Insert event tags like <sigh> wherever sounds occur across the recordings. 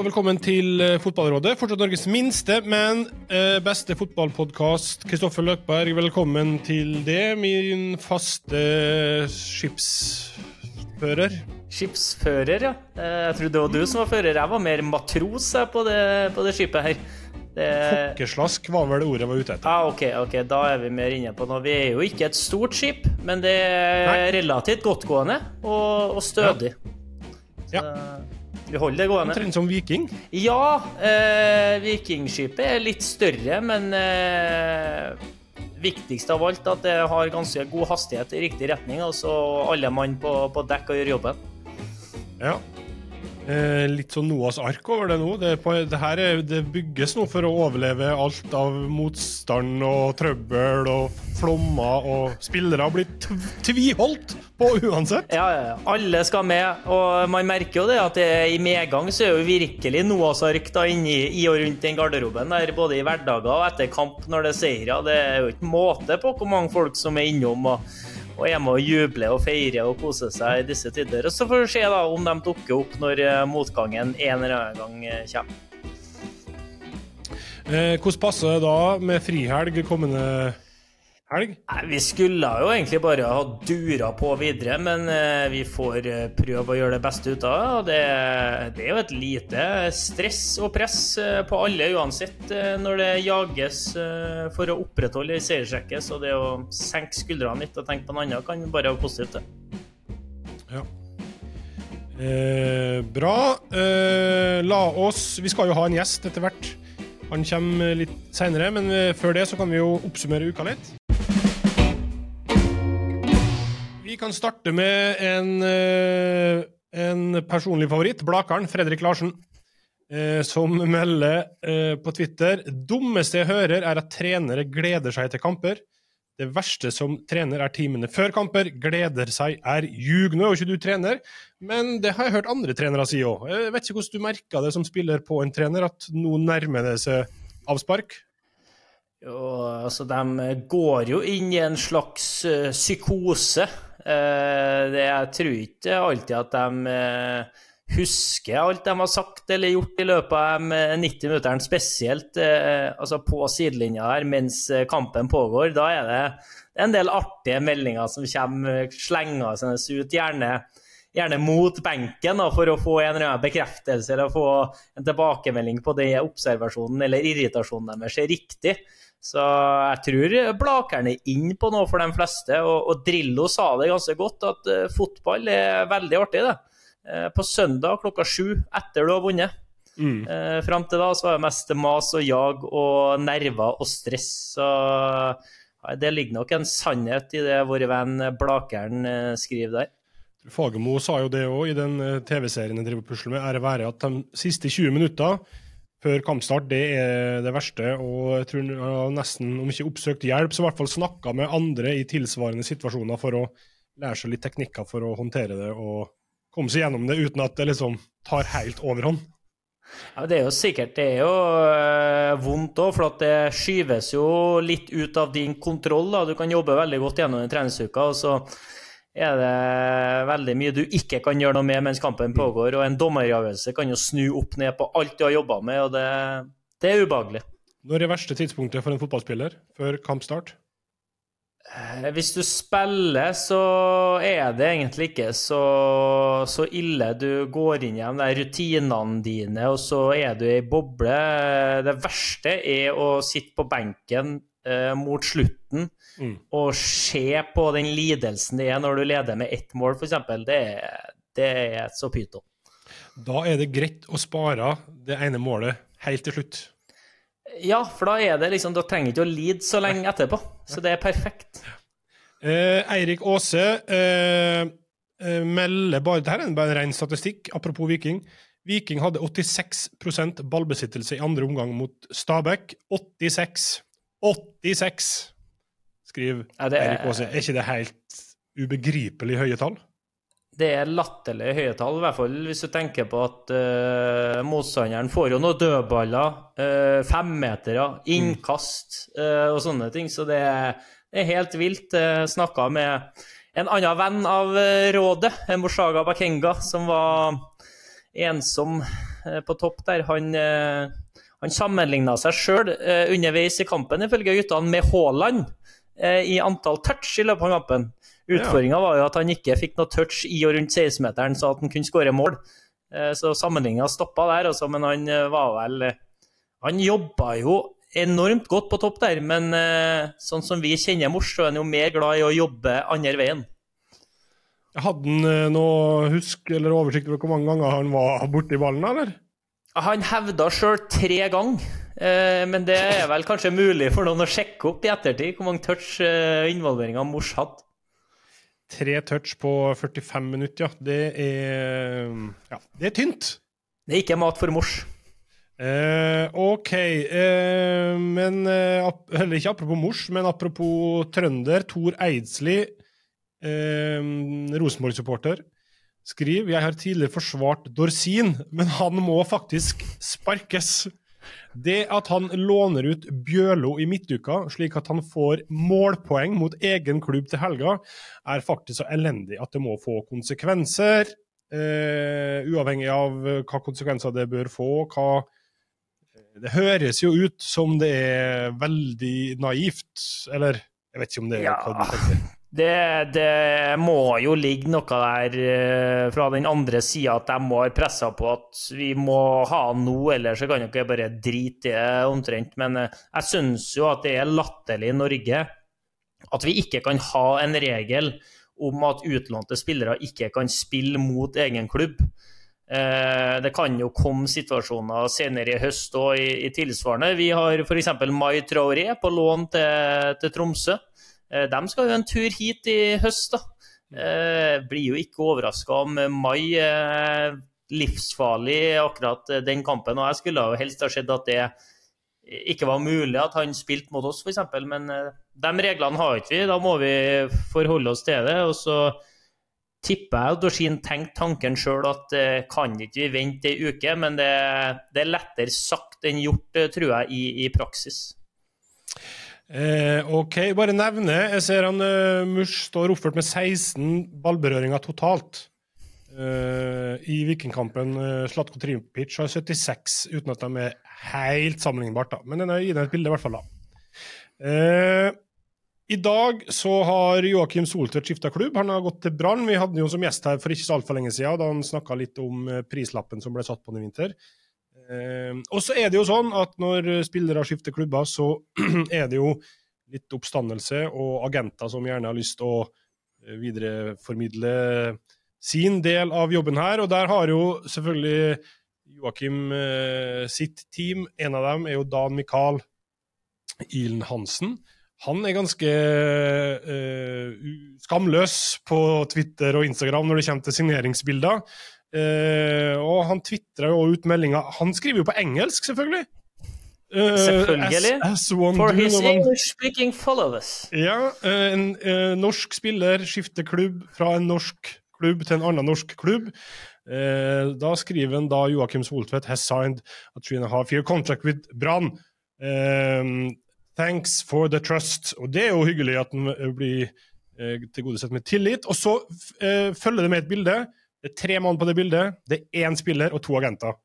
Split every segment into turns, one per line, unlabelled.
og velkommen til eh, Fotballrådet. Fortsatt Norges minste, men eh, beste fotballpodkast. Kristoffer Løkberg, velkommen til det. Min faste skipsfører.
Skipsfører, ja. Eh, Jeg trodde det var du som var fører. Jeg var mer matros på det, på det skipet her. Det...
Fokkeslask var vel det ordet jeg var ute etter.
Ah, ok, ok, da er vi mer inne på noe. Vi er jo ikke et stort skip, men det er
Nei.
relativt godtgående og, og stødig.
Ja.
Så vi holder det gående.
Omtrent som Viking.
Ja, eh, Vikingskipet er litt større, men eh, viktigst av alt at det har ganske god hastighet i riktig retning. Altså alle mann på, på dekk og gjør jobben.
Ja. Eh, litt sånn Noas ark over det nå. Det, på, det her er, det bygges nå for å overleve alt av motstand og trøbbel og flommer, og spillere blir tviholdt på uansett.
Ja, ja. Alle skal med, og man merker jo det at det, i medgang så er jo virkelig Noas ark da inni i og rundt den garderoben der, både i hverdager og etter kamp når det er seire. Det er jo ikke måte på hvor mange folk som er innom og, og er med og jubler og feirer og koser seg i disse tider. Og så får vi se da om de dukker opp når eh, motgangen en eller annen gang eh, kommer.
Eh, hvordan passer det da med frihelg kommende helg?
Nei, Vi skulle jo egentlig bare ha dura på videre, men eh, vi får eh, prøve å gjøre det beste ut av det. Det, er jo et lite stress og press eh, på alle uansett når det jages for å opprettholde en seiersrekke. Så det å senke skuldrene litt og tenke på noe annet kan bare være positivt. det.
Ja. Eh, bra. Eh, la oss Vi skal jo ha en gjest etter hvert. Han kommer litt seinere, men før det så kan vi jo oppsummere uka litt. Kan starte med en, eh, en personlig favoritt, Blakeren, Fredrik Larsen, eh, som melder eh, på Twitter Dummeste jeg hører, er at trenere gleder seg til kamper. Det verste som trener er timene før kamper. Gleder seg er ljug. Nå er jo ikke du trener, men det har jeg hørt andre trenere si òg. Jeg vet ikke hvordan du merka det som spiller på en trener, at nå nærmer det seg avspark?
Jo, altså, de går jo inn i en slags psykose. Eh, jeg tror ikke alltid at de eh, husker alt de har sagt eller gjort i løpet av de eh, 90 minuttene, spesielt eh, altså på sidelinja her mens eh, kampen pågår. Da er det en del artige meldinger som kommer slengende ut, gjerne, gjerne mot benken da, for å få en bekreftelse eller få en tilbakemelding på det observasjonen eller irritasjonen deres er riktig. Så jeg tror Blakeren er inn på noe for de fleste, og, og Drillo sa det ganske godt, at uh, fotball er veldig artig, det. Uh, på søndag klokka sju, etter du har vunnet.
Mm.
Uh, Fram til da så var det mest mas og jag og nerver og stress. Så det ligger nok en sannhet i det vår venn Blakeren eh, skriver der.
Fagermo sa jo det òg i den eh, TV-serien jeg driver og pusler med. Ære være at de siste 20 minutter før kampstart, det er det verste. Og jeg tror nesten, om ikke oppsøkt hjelp, så i hvert fall snakka med andre i tilsvarende situasjoner for å lære seg litt teknikker for å håndtere det og komme seg gjennom det uten at det liksom tar helt overhånd.
Ja, Det er jo sikkert det er jo øh, vondt òg, for det skyves jo litt ut av din kontroll. da. Du kan jobbe veldig godt gjennom den treningsuka, og så er det veldig mye du ikke kan gjøre noe med mens kampen pågår. Og en dommeravgjørelse kan jo snu opp ned på alt du har jobba med, og det, det er ubehagelig.
Når er verste tidspunktet for en fotballspiller? Før kampstart?
Eh, Hvis du spiller, så er det egentlig ikke så, så ille. Du går inn igjen de der rutinene dine, og så er du i boble. Det verste er å sitte på benken eh, mot slutten
Mm.
og se på den lidelsen det er når du leder med ett mål, f.eks. Det, det er så pyton.
Da er det greit å spare det ene målet helt til slutt.
Ja, for da er det liksom, da trenger du ikke å lide så lenge etterpå. Så det er perfekt.
Eh, Eirik Aase eh, eh, melder bare Dette er bare en ren statistikk, apropos Viking. Viking hadde 86% ballbesittelse i andre omgang mot Stabæk. 86. 86, skriver
Ja, det er-
Eirik Aase. Er ikke det helt ubegripelig høye tall?
Det er latterlig høye tall, i hvert fall hvis du tenker på at uh, motstanderen får jo noen dødballer, uh, femmetere, innkast uh, og sånne ting. Så det er, det er helt vilt. Uh, snakka med en annen venn av rådet, Moshaga Bakenga, som var ensom på topp der. Han, han sammenligna seg sjøl underveis i kampen, ifølge guttene, med Haaland i antall touch i løpet av kampen. Utfordringa var jo at han ikke fikk noe touch i og rundt 16-meteren, så at han kunne skåre mål. Så sammenligninga stoppa der, også, men han var vel Han jobba jo enormt godt på topp der, men sånn som vi kjenner Mors, så er han jo mer glad i å jobbe andre veien.
Hadde han noe husk eller oversikt over hvor mange ganger han var borti ballen, eller?
Han hevda sjøl tre ganger, men det er vel kanskje mulig for noen å sjekke opp i ettertid hvor mange touch involveringa Mors hadde.
Tre touch på 45 minutter, ja. Det er, ja, det er tynt.
Det er ikke mat for mors.
Eh, OK. Eh, men Heller Eller ikke apropos mors, men apropos trønder. Tor Eidsli, Rosenborg-supporter, skriver jeg har tidligere forsvart Dorsin, men han må faktisk sparkes. Det at han låner ut Bjørlo i midtuka, slik at han får målpoeng mot egen klubb til helga, er faktisk så elendig at det må få konsekvenser. Uh, uavhengig av hva konsekvenser det bør få. Hva det høres jo ut som det er veldig naivt, eller jeg vet ikke om det er
ja.
hva du tenker.
Det, det, må jo ligge noe der uh, fra den andre sida at de må ha pressa på at vi må ha noe, ellers så kan dere bare drite i det omtrent. Men uh, jeg syns jo at det er latterlig i Norge at vi ikke kan ha en regel om at utlånte spillere ikke kan spille mot egen klubb. Uh, det kan jo komme situasjoner senere i høst og i, i tilsvarende. Vi har f.eks. Mai Traoré på lån til, til Tromsø. De skal jo en tur hit i høst, da. Eh, blir jo ikke overraska om Mai livsfarlig akkurat den kampen. Og jeg skulle jo helst ha sett at det ikke var mulig at han spilte mot oss, f.eks. Men de reglene har ikke vi. Da må vi forholde oss til det. Og så tipper jeg Dorsin tenkte tanken sjøl at kan ikke vi vente ei uke, men det, det, er lettere sagt enn gjort, tror jeg, i, i praksis.
Eh, OK, bare nevne. Jeg ser han uh, Mush står oppført med 16 ballberøringer totalt. Uh, I Vikingkampen uh, Slatko Trimpic har 76, uten at de er helt sammenlignbart. da. Men den gitt et bilde, i hvert fall. da. Uh, I dag så har Joakim Soltvedt skifta klubb. Han har gått til Brann. Vi hadde jo som gjest her for ikke så altfor lenge siden, da han snakka litt om prislappen som ble satt på den i vinter. Og så er det jo sånn at når spillere skifter klubber, så <clears throat> er det jo litt oppstandelse og agenter som gjerne har lyst til å videreformidle sin del av jobben her. Og der har jo selvfølgelig Joakim sitt team. En av dem er jo Dan Mikael Ilen Hansen. Han er ganske uh, skamløs på Twitter og Instagram når det kommer til signeringsbilder. Uh, og han tvitra jo ut meldinga Han skriver jo på engelsk, selvfølgelig.
Uh, Selvfølgelig.
As, as
For his English-speaking followers.
Ja, en norsk spiller skifter klubb fra en norsk klubb til en annen norsk klubb. da skriver han da Joakim Soltvedt has signed a three and a half year contract with Brann. Um, Thanks for the trust. Og det er jo hyggelig at den blir eh, tilgodesett med tillit. Og så eh, følger det med et bilde. Det er tre mann på det bildet. Det er én spiller og to agenter.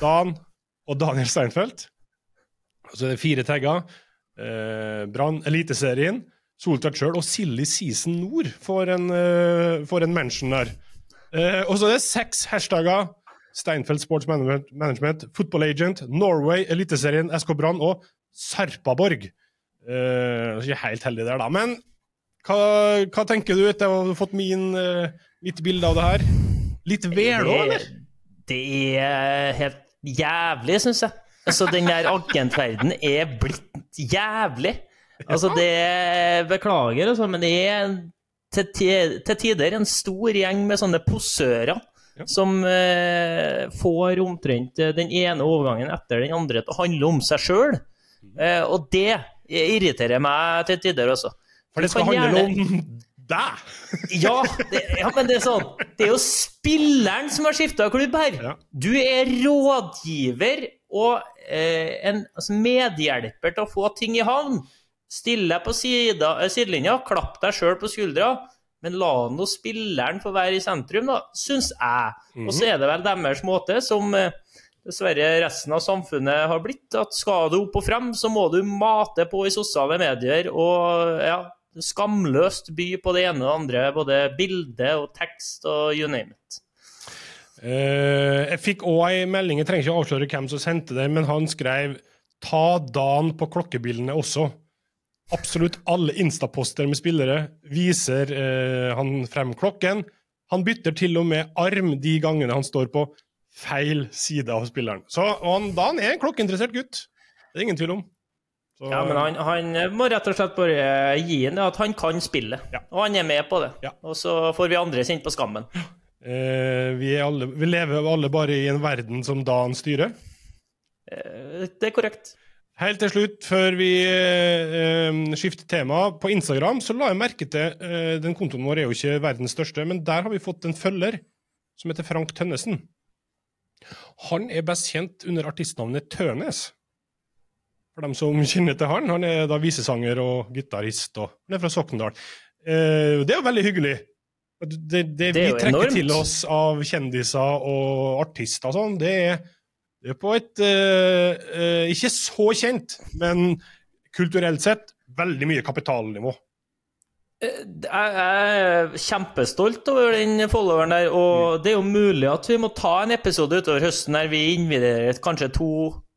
Dan og Daniel Steinfeld. Så er det fire tagger. Eh, Brann, Eliteserien, Soltvedt sjøl og Silly Season Nord får en, eh, får en mention der. Eh, og så er det seks hashtagger. Steinfeld Sports Management, Management Football Agent, Norway, Eliteserien, SK Brann og Sarpaborg. Eh, ikke helt heldig der, da. Men hva, hva tenker du etter å ha fått min, uh, mitt bilde av det her? Litt vel òg, eller?
Det er helt jævlig, syns jeg. Altså, den der agentverden er blitt jævlig. Altså, det Beklager, altså, men det er til, til tider en stor gjeng med sånne posører. Ja. Som eh, får omtrent den ene overgangen etter den andre til å handle om seg sjøl. Eh, og det irriterer meg til tider også.
For det skal handle gjerne... om deg! <laughs>
ja, det, ja, men det er sånn Det er jo spilleren som har skifta klubb her.
Ja.
Du er rådgiver og eh, en altså medhjelper til å få ting i havn. Still deg på sidelinja, klapp deg sjøl på skuldra, Men la nå spilleren få være i sentrum, da, syns jeg. Og så er det vel deres måte, som eh, dessverre resten av samfunnet har blitt, at skal du opp og frem, så må du mate på i sosiale medier og ja, skamløst by på det ene og det andre, både bilde og tekst og you name it.
Uh, jeg fikk òg ei melding, jeg trenger ikke å avsløre hvem som sendte det, men han skrev 'ta Dan på klokkebildene også'. Absolutt alle instaposter med spillere viser uh, han frem klokken. Han bytter til og med arm de gangene han står på feil side av spilleren. Så han, Dan er en klokkeinteressert gutt. Det er ingen tvil om. Så,
Ja, men han, han må rett og slett bare gi ham at han kan spille,
Ja.
og han er med på det.
Ja.
Og så får vi andre kjent på skammen.
eh, vi, er alle, vi lever alle bare i en verden som Dan styrer.
Eh, Det er korrekt.
Helt til slutt, før vi eh, skifter tema, på Instagram så la jeg merke til eh, Den kontoen vår er jo ikke verdens største, men der har vi fått en følger som heter Frank Tønnesen. Han er best kjent under artistnavnet Tønes. For dem som kjenner til han. Han er da visesanger og gitarist, og han er fra Sokndal. Eh, det er jo veldig hyggelig. Det, det,
Det
vi trekker
enormt.
til oss av kjendiser og artister og sånn, det det er på et eh, eh, ikke så kjent, men kulturelt sett veldig mye kapitalnivå.
Jeg er kjempestolt over den followeren der, og det er jo mulig at vi må ta en episode utover høsten der vi inviterer kanskje to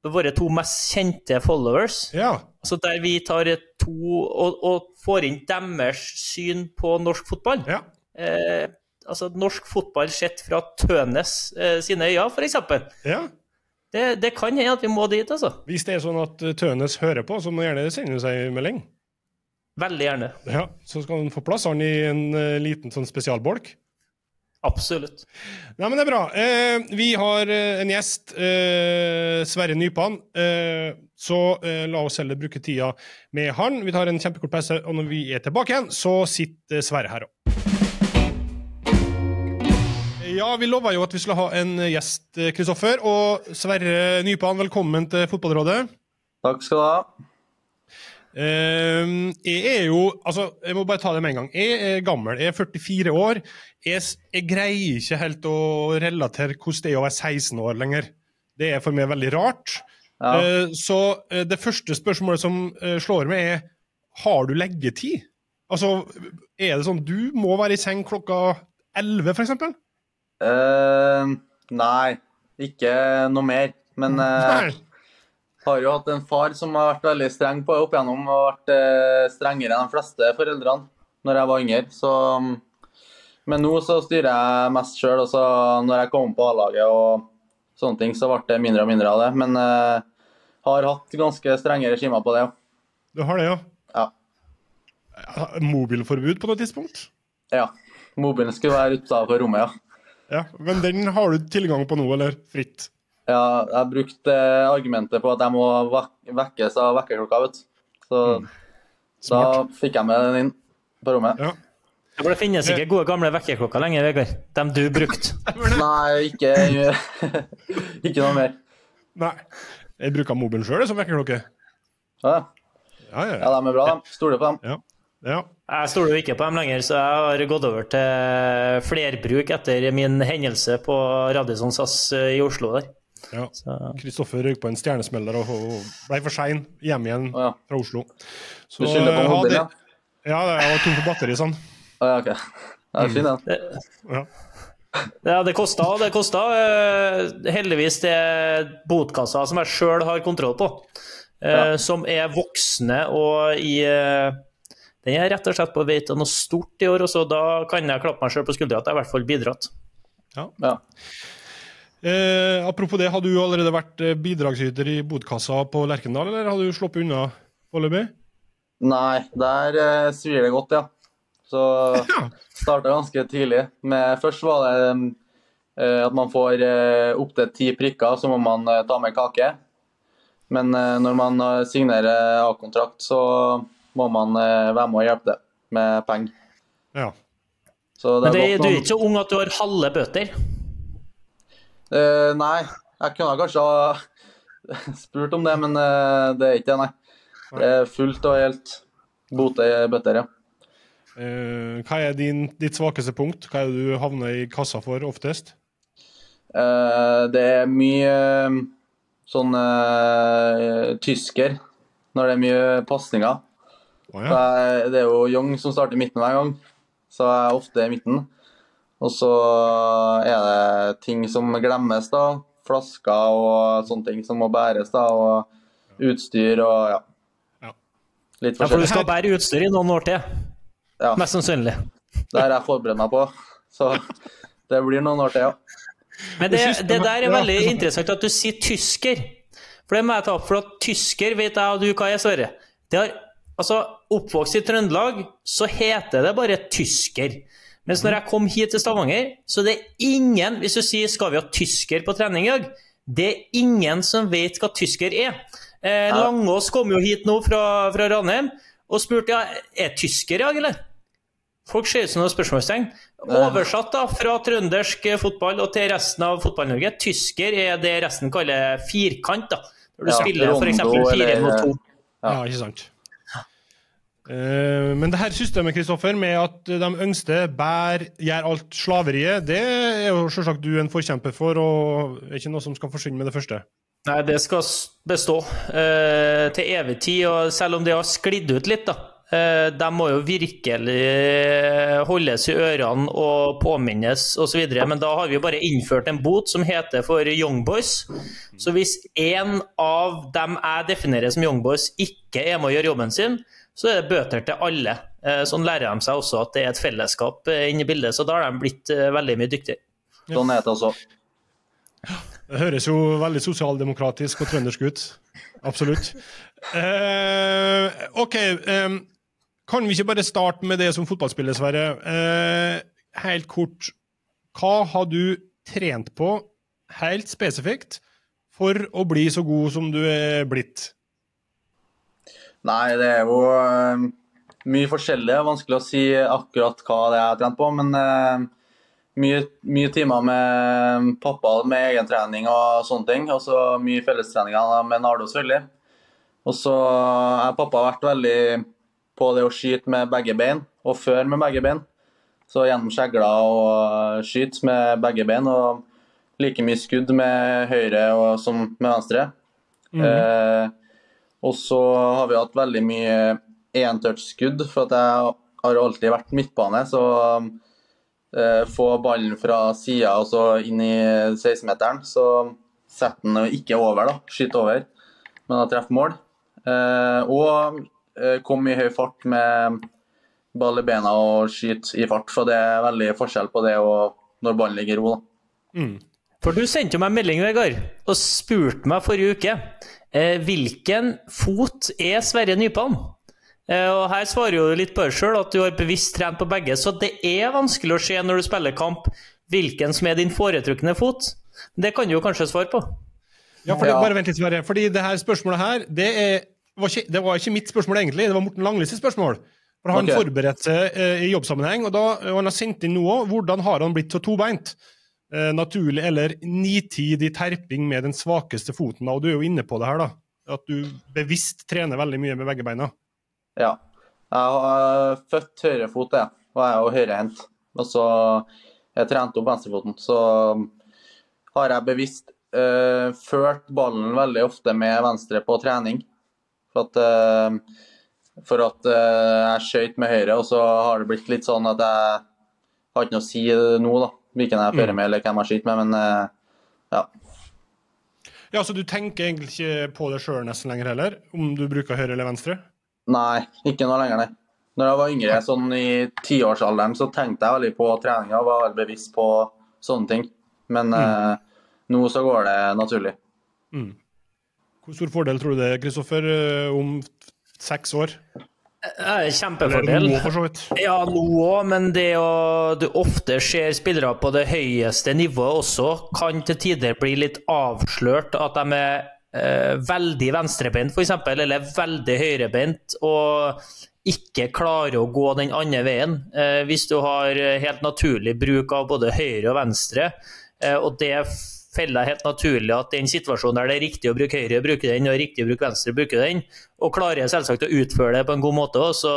våre to mest kjente followers.
Ja.
Så der vi tar et to og, og får inn deres syn på norsk fotball.
ja.
Eh, altså norsk fotball sett fra Tønes eh, sine øyne, f.eks.
ja.
Det, det kan hende at vi må dit, altså.
Hvis det er sånn at eh, Tønes hører på, så må gjerne sende seg en melding.
Veldig gjerne.
Ja, Så skal han få plass han i en uh, liten sånn spesialbolk.
Absolutt.
Nei, men det er bra. Eh, vi har eh, en gjest, eh, Sverre Nypan. Eh, så eh, la oss heller bruke tida med han. Vi tar en kjempekort pause, og når vi er tilbake igjen, så sitter Sverre her òg. Ja, vi lova jo at vi skulle ha en gjest, eh, Kristoffer. Og Sverre Nypan, velkommen til Fotballrådet.
Takk skal du ha.
Eh, jeg er jo Altså, jeg må bare ta det med en gang. Jeg er gammel, jeg er 44 år. Jeg, jeg greier ikke helt å relatere hvordan det er å være 16 år lenger. Det er for meg veldig rart.
Ja.
Eh, så eh, det første spørsmålet som eh, slår meg, er har du leggetid? Altså, er det sånn du må være i seng klokka 11, for eksempel?
Eh, nei, ikke noe mer. Men
Nei.
Har jo hatt en far som har vært veldig streng på opp igjennom, og vært eh, strengere enn de fleste foreldrene når jeg var yngre. Så, men nå så styrer jeg mest sjøl, når jeg kom på A-laget og sånne ting, så ble det mindre og mindre av det. Men eh, har hatt ganske strenge regimer på det òg.
Du har det, ja?
Ja.
Ja, Mobilforbud på noe tidspunkt?
ja. Mobilen skulle være utafor rommet, ja.
Ja, Men den har du tilgang på nå, eller fritt?
Ja, jeg brukte argumentet på at jeg må vekkes av vekkerklokka, vet du. Så da fikk jeg med den inn på rommet.
Ja.
Ja, For det finnes ikke gode gamle vekkerklokker lenger, Vegard. Dem du brukte. <laughs>
Nei, ikke <laughs> Ikke noe mer.
Nei. Jeg bruker mobilen sjøl som vekkerklokke.
Ja,
Ja, ja,
ja,
ja.
de er bra, de. Stoler på dem.
ja. ja.
Jeg stoler jo ikke på dem lenger, så jeg har gått over til flerbruk etter min hendelse på Radisson SAS eh, i Oslo der.
Ja. Kristoffer røyk på en stjernesmeller og og ble for sein hjem igjen
oh, ja.
fra Oslo. Så,
Du skylder på
eh,
mobilen,
hadde- Ja, jeg var tom for batteri, sånn.
Oh, ja, okay. Ja, det er fin, den.
Ja.
ja, det kosta, og det kosta. eh, Heldigvis det botkassa som jeg sjøl har kontroll på, eh,
Ja.
som er voksne og i Den er rett og slett på vei til noe stort i år, og så da kan jeg klappe meg sjøl på skuldra at jeg i hvert fall bidratt.
Ja.
Eh, apropos det, har du allerede vært eh, bidragsyter i bodkassa på Lerkendal, eller har du sluppet unna foreløpig?
Nei, der eh, svir det godt, ja. Så <laughs>
Ja.
starta ganske tidlig. Men først var det eh, at man får eh, opptil ti prikker, så må man eh, ta med kake. Men eh, når man eh, signerer A-kontrakt, så må man eh, være med og hjelpe til med penger.
Ja.
Så
Men det, du er ikke så ung at du har halve bøter?
Eh, nei, jeg kunne kanskje ha <laughs> spurt om det, men uh, det er ikke det, nei. Det er fullt og helt bote i bøtter, ja.
Uh, hva er din, ditt svakeste punkt? Hva er det du havner i kassa for oftest?
Eh, det er mye eh, sånn eh, tysker når det er mye pasninger. Oh,
ja.
Det er jo Young som starter i midten hver gang, så jeg er ofte i midten. Og så er det ting som glemmes, da. Flasker og sånne ting som må bæres, da. Og utstyr og ja.
Ja.
Litt
Ja, for du skal bære utstyr i noen år til,
Ja,
mest sannsynlig.
det har jeg forberedt meg på. Så det blir noen år til, ja.
Men det,
Det
der er veldig
er
interessant at du sier tysker. For det må jeg ta opp, for at tysker vet jeg og du hva er, Sverre. Det har, altså, Oppvokst i Trøndelag, så heter det bare tysker. Mens når jeg kom hit til Stavanger, så det er ingen Hvis du sier 'skal vi ha tysker på trening i dag', det er ingen som vet hva tysker er. Eh,
Ja.
Langås kom jo hit nå fra, fra Ranheim og spurte ja, er tysker i dag, eller? Folk ser ut som noen spørsmålstegn. Oversatt da, fra trøndersk fotball og til resten av Fotball-Norge. Tysker er det resten kaller firkant. da. Når du
Ja,
spiller f.eks. fire
eller-
mot to.
Ja.
Ja, ikke sant. Eh, men det her systemet Kristoffer, med at de yngste bær, gjør alt slaveriet, det er jo selvsagt du en forkjemper for, og er ikke noe som skal forsvinne med det første.
Nei, det skal bestå eh, til evig tid, og selv om det har sklidd ut litt, da. Eh, de må jo virkelig holdes i ørene og påminnes osv. Men da har vi jo bare innført en bot som heter for Young Boys. Så hvis en av dem jeg definerer som Young Boys, ikke er med å gjøre jobben sin, så er det bøter til alle. Eh, Sånn lærer de seg også at det er et fellesskap eh, inne i bildet, så da har de blitt eh, veldig mye dyktigere.
Sånn er det også.
Det høres jo veldig sosialdemokratisk og trøndersk ut. Absolutt. Uh, OK. eh, kan vi ikke bare starte med det som fotballspiller, Sverre? Eh, helt kort. Hva har du trent på, helt spesifikt, for å bli så god som du er blitt?
Nei, det er jo uh, mye forskjellig. Vanskelig å si akkurat hva det er jeg har trent på, men uh, mye, mye timer med pappa med egen trening og sånne ting. Og så mye fellestreninger med Nardo, selvfølgelig. Og så har pappa vært veldig på det å skyte med begge bein, og før med begge bein. Så gjennom skjegla og skyte med begge bein, og like mye skudd med høyre og som med venstre. Eh, og så har vi hatt veldig mye entouch-skudd, for jeg har alltid vært midtbane. Så eh, få ballen fra sida og så inn i 16-meteren, så setter den ikke over, da. Skyter over, men da treffer mål. Eh, og kom i høy fart med ball i bena og skyte i fart, så det er veldig forskjell på det og når ballen ligger i ro. da.
Mm.
For du sendte jo meg en melding, Vegard, og spurte meg forrige uke eh, hvilken fot er Sverre Nypan? Eh, og her svarer jo du litt på deg sjøl, at du har bevisst trent på begge, så det er vanskelig å se når du spiller kamp hvilken som er din foretrukne fot. Det kan du jo kanskje svare på.
Ja, for det, bare vent litt, Sverre. Fordi det her spørsmålet her, det, er, var ikke, det var ikke mitt spørsmål egentlig, det var Morten Langlis spørsmål. For Han
okay.
forberedte seg eh, i jobbsammenheng, og, da, og han har sendt inn noe. Hvordan har han blitt så tobeint? Eh, naturlig eller nitidig terping med den svakeste foten? da, Og du er jo inne på det her, da. At du bevisst trener veldig mye med begge beina.
Ja. Jeg har født høyrefot, jeg, og jeg er jo høyrehendt. Og så jeg trente opp venstrefoten. Så har jeg bevisst eh, ført ballen veldig ofte med venstre på trening. For at, eh, for at eh, jeg skøyt med høyre, og så har det blitt litt sånn at jeg har ikke noe å si nå, da. Hvilken jeg fører med, eller hvem jeg skyter med, men eh, ja.
Ja, Så du tenker egentlig ikke på det sjøl nesten lenger heller? Om du bruker høyre eller venstre?
Nei, ikke noe lenger, nei. Når jeg var yngre, sånn i tiårsalderen, så tenkte jeg veldig på treninga og var veldig bevisst på sånne ting. Men eh, nå så går det naturlig.
Mm. Hvor stor fordel tror du det er, Kristoffer, eh, om seks år?
Kjempefordel. Ja, nå òg, men det å du ofte ser spillere på det høyeste nivået også, kan til tider bli litt avslørt. At de er eh, veldig venstrebeint, f.eks., eller veldig høyrebeint, og ikke klarer å gå den andre veien. Eh, hvis du har helt naturlig bruk av både høyre og venstre, eh, og det feller helt naturlig at den situasjonen der det er riktig å bruke høyre, bruke den, og riktig å bruke venstre, bruke den, og klarer selvsagt å utføre det på en god måte. òg, så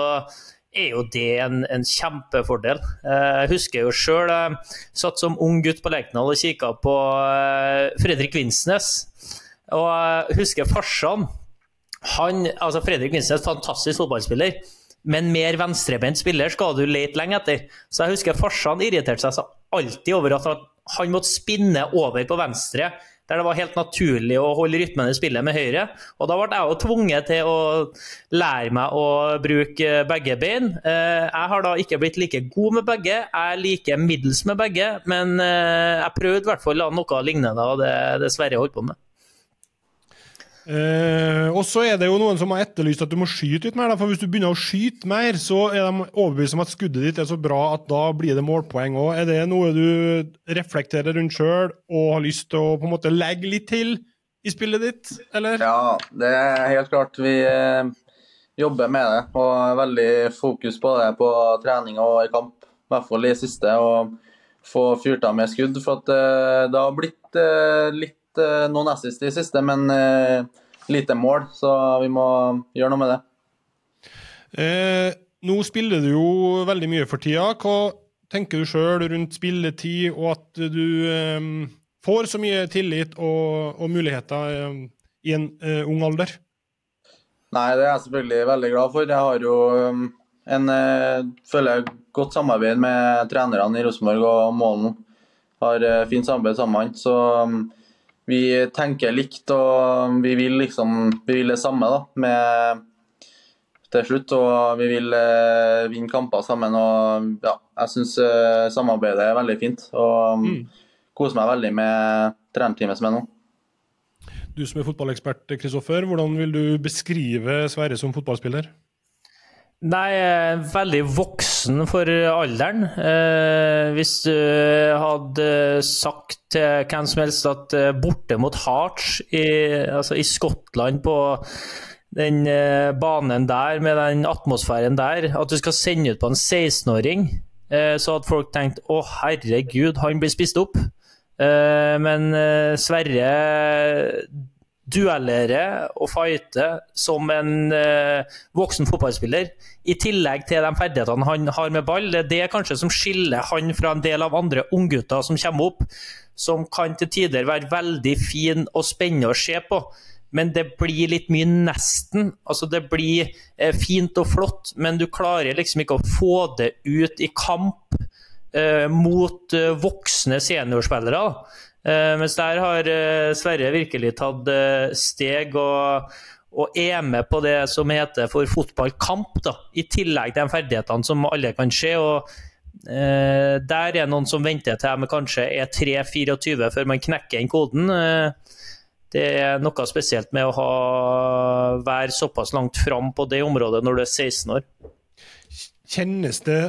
er jo det en, en kjempefordel. Jeg husker jo sjøl jeg satt som ung gutt på Lerkendal og kikka på Fredrik Vinsnes. Og jeg husker farsan. Han, altså Fredrik Vinsnes, fantastisk fotballspiller. Men mer venstrebeint spiller skal du lete lenge etter. Så jeg husker farsan irriterte seg alltid over at han måtte spinne over på venstre der det var helt naturlig å holde rytmen i spillet med høyre. Og da ble jeg jo tvunget til å lære meg å bruke begge bein. Eh, jeg har da ikke blitt like god med begge, jeg liker middels med begge, men eh, jeg prøvde i hvert fall noe lignende av det Sverre holdt på med.
Eh, og så er det jo noen som har etterlyst at du må skyte litt mer. Da, for Hvis du begynner å skyte mer, så er de overbevist om at skuddet ditt er så bra at da blir det målpoeng òg. Er det noe du reflekterer rundt sjøl og har lyst til å på en måte legge litt til i spillet ditt, eller?
Ja, det er helt klart. Vi eh, jobber med det og har veldig fokus på det på trening og i kamp. I hvert fall i siste. Og få fyrt av med skudd. For at eh, det har blitt eh, litt Eh, noen assist i siste, men eh, lite mål. Så vi må gjøre noe med det.
Eh, nå spiller du jo veldig mye for tida. Hva tenker du sjøl rundt spilletid, og at du eh, får så mye tillit og, og muligheter eh, i en eh, ung alder?
Nei, det er jeg selvfølgelig veldig glad for. Jeg har jo en føler jeg, godt samarbeid med trenerne i Rosenborg og Målen. Har fint samarbeid sammen. Så vi tenker likt og vi vil liksom vi vil det samme da, med, til slutt. Og vi vil eh, vinne kamper sammen. og ja, Jeg syns eh, samarbeidet er veldig fint. Og mm. koser meg veldig med trenerteamet som er nå.
Du som er fotballekspert, Kristoffer, hvordan vil du beskrive Sverre som fotballspiller?
Nei, veldig voksen for alderen. Eh, hvis du hadde sagt til hvem som helst at eh, borte mot Hearts i, altså i Skottland på den eh, banen der, med den atmosfæren der, at du skal sende ut på en 16-åring, eh, så hadde folk tenkt å herregud, han blir spist opp. Eh, men eh, Sverre duellere og fighte som en eh, voksen fotballspiller. I tillegg til de ferdighetene han har med ball. Det er det kanskje som skiller han fra en del av andre unggutter som kommer opp, som kan til tider være veldig fin og spennende å se på. Men det blir litt mye nesten. Altså Det blir eh, fint og flott, men du klarer liksom ikke å få det ut i kamp eh, mot eh, voksne seniorspillere. Mens der har uh, Sverre virkelig tatt uh, steg og, og, er med på det som heter for fotballkamp, da, i tillegg til de ferdighetene som alle kan se. og Der er noen som venter til de kanskje er 3-24 før man knekker inn koden. det er noe spesielt med å ha, være såpass langt fram på det området når du er 16 år.
Kjennes det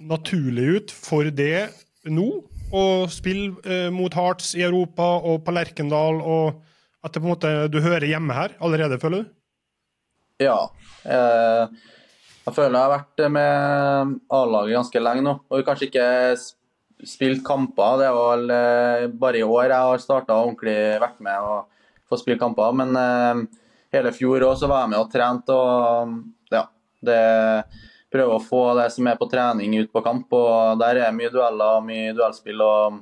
naturlig ut for det nå? Og spille eh, mot Hearts i Europa og på Lerkendal, og at det på en måte, du hører hjemme her allerede, føler du?
Ja. Eh, jeg føler jeg har vært med A-laget ganske lenge nå. Og kanskje ikke spilt kamper. Det er vel eh, bare i år jeg har starta ordentlig vært med og fått spille kamper. Men eh, hele fjor òg var jeg med og trent, og ja. Det prøve å få det som er på trening, ut på kamp. og Der er mye dueller og mye duellspill. og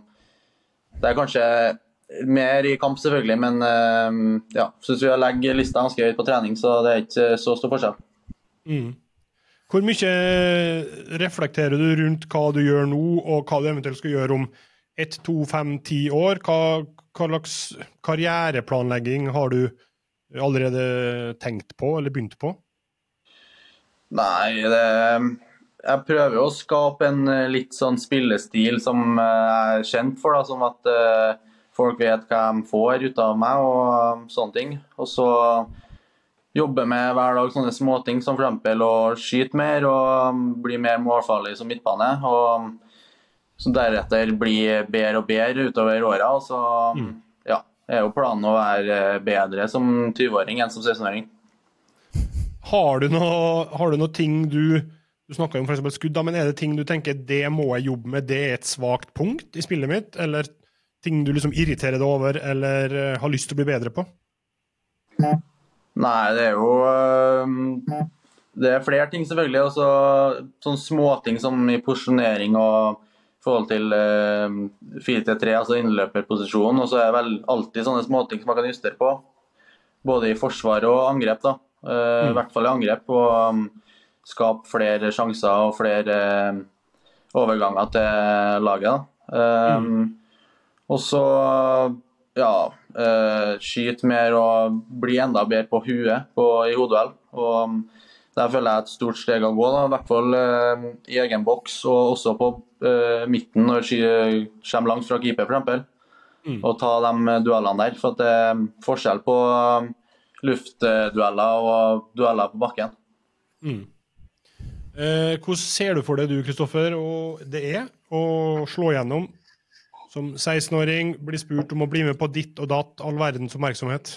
Det er kanskje mer i kamp, selvfølgelig, men eh, ja, syns vi legger lista ganske høyt på trening, så det er ikke så stor forskjell.
Mm. Hvor mye reflekterer du rundt hva du gjør nå, og hva du eventuelt skal gjøre om ett, to, fem, ti år? Hva, hva slags karriereplanlegging har du allerede tenkt på eller begynt på?
Nei, det, jeg prøver å skape en eh, litt sånn spillestil som eh, jeg er kjent for. Da, som at uh, folk vet hva de får ut av meg og sånne ting. Og så jobbe med hver dag sånne småting som f.eks. å skyte mer og bli mer målfarlig som midtbane. Og så deretter bli bedre og bedre utover åra. Og så mm. ja, er jo planen å være bedre som 20-åring enn som 16-åring.
Har du noe, har du noe ting du Du snakka om f.eks. skudd, da, men er det ting du tenker det må jeg jobbe med, det er et svakt punkt i spillet mitt? Eller ting du liksom irriterer deg over eller uh, har lyst til å bli bedre på?
Nei, det er jo uh, det er flere ting, selvfølgelig. Også sånne småting som i posisjonering og i forhold til eh, 4-3, altså innløperposisjonen. Og så er det vel alltid sånne småting som man kan justere på. Både i forsvar og angrep. da. Eh, I hvert fall i angrep. Og um, skape flere sjanser og flere eh, overganger til laget. Um, Og så ja, skyte mer og bli enda bedre på huet på, i hodeduell. Og um, der føler jeg et stort steg å gå, da. i hvert fall i egen boks og også på uh, midten når sky kommer langt fra keeper, f.eks.
Mm.
Og ta de duellene der. For at det er forskjell på um, luftdueller og dueller på bakken.
Mm. Eh, hvordan ser du for deg du, Kristoffer, og det er å slå gjennom som 16-åring, bli spurt om å bli med på ditt og datt, all verdens oppmerksomhet?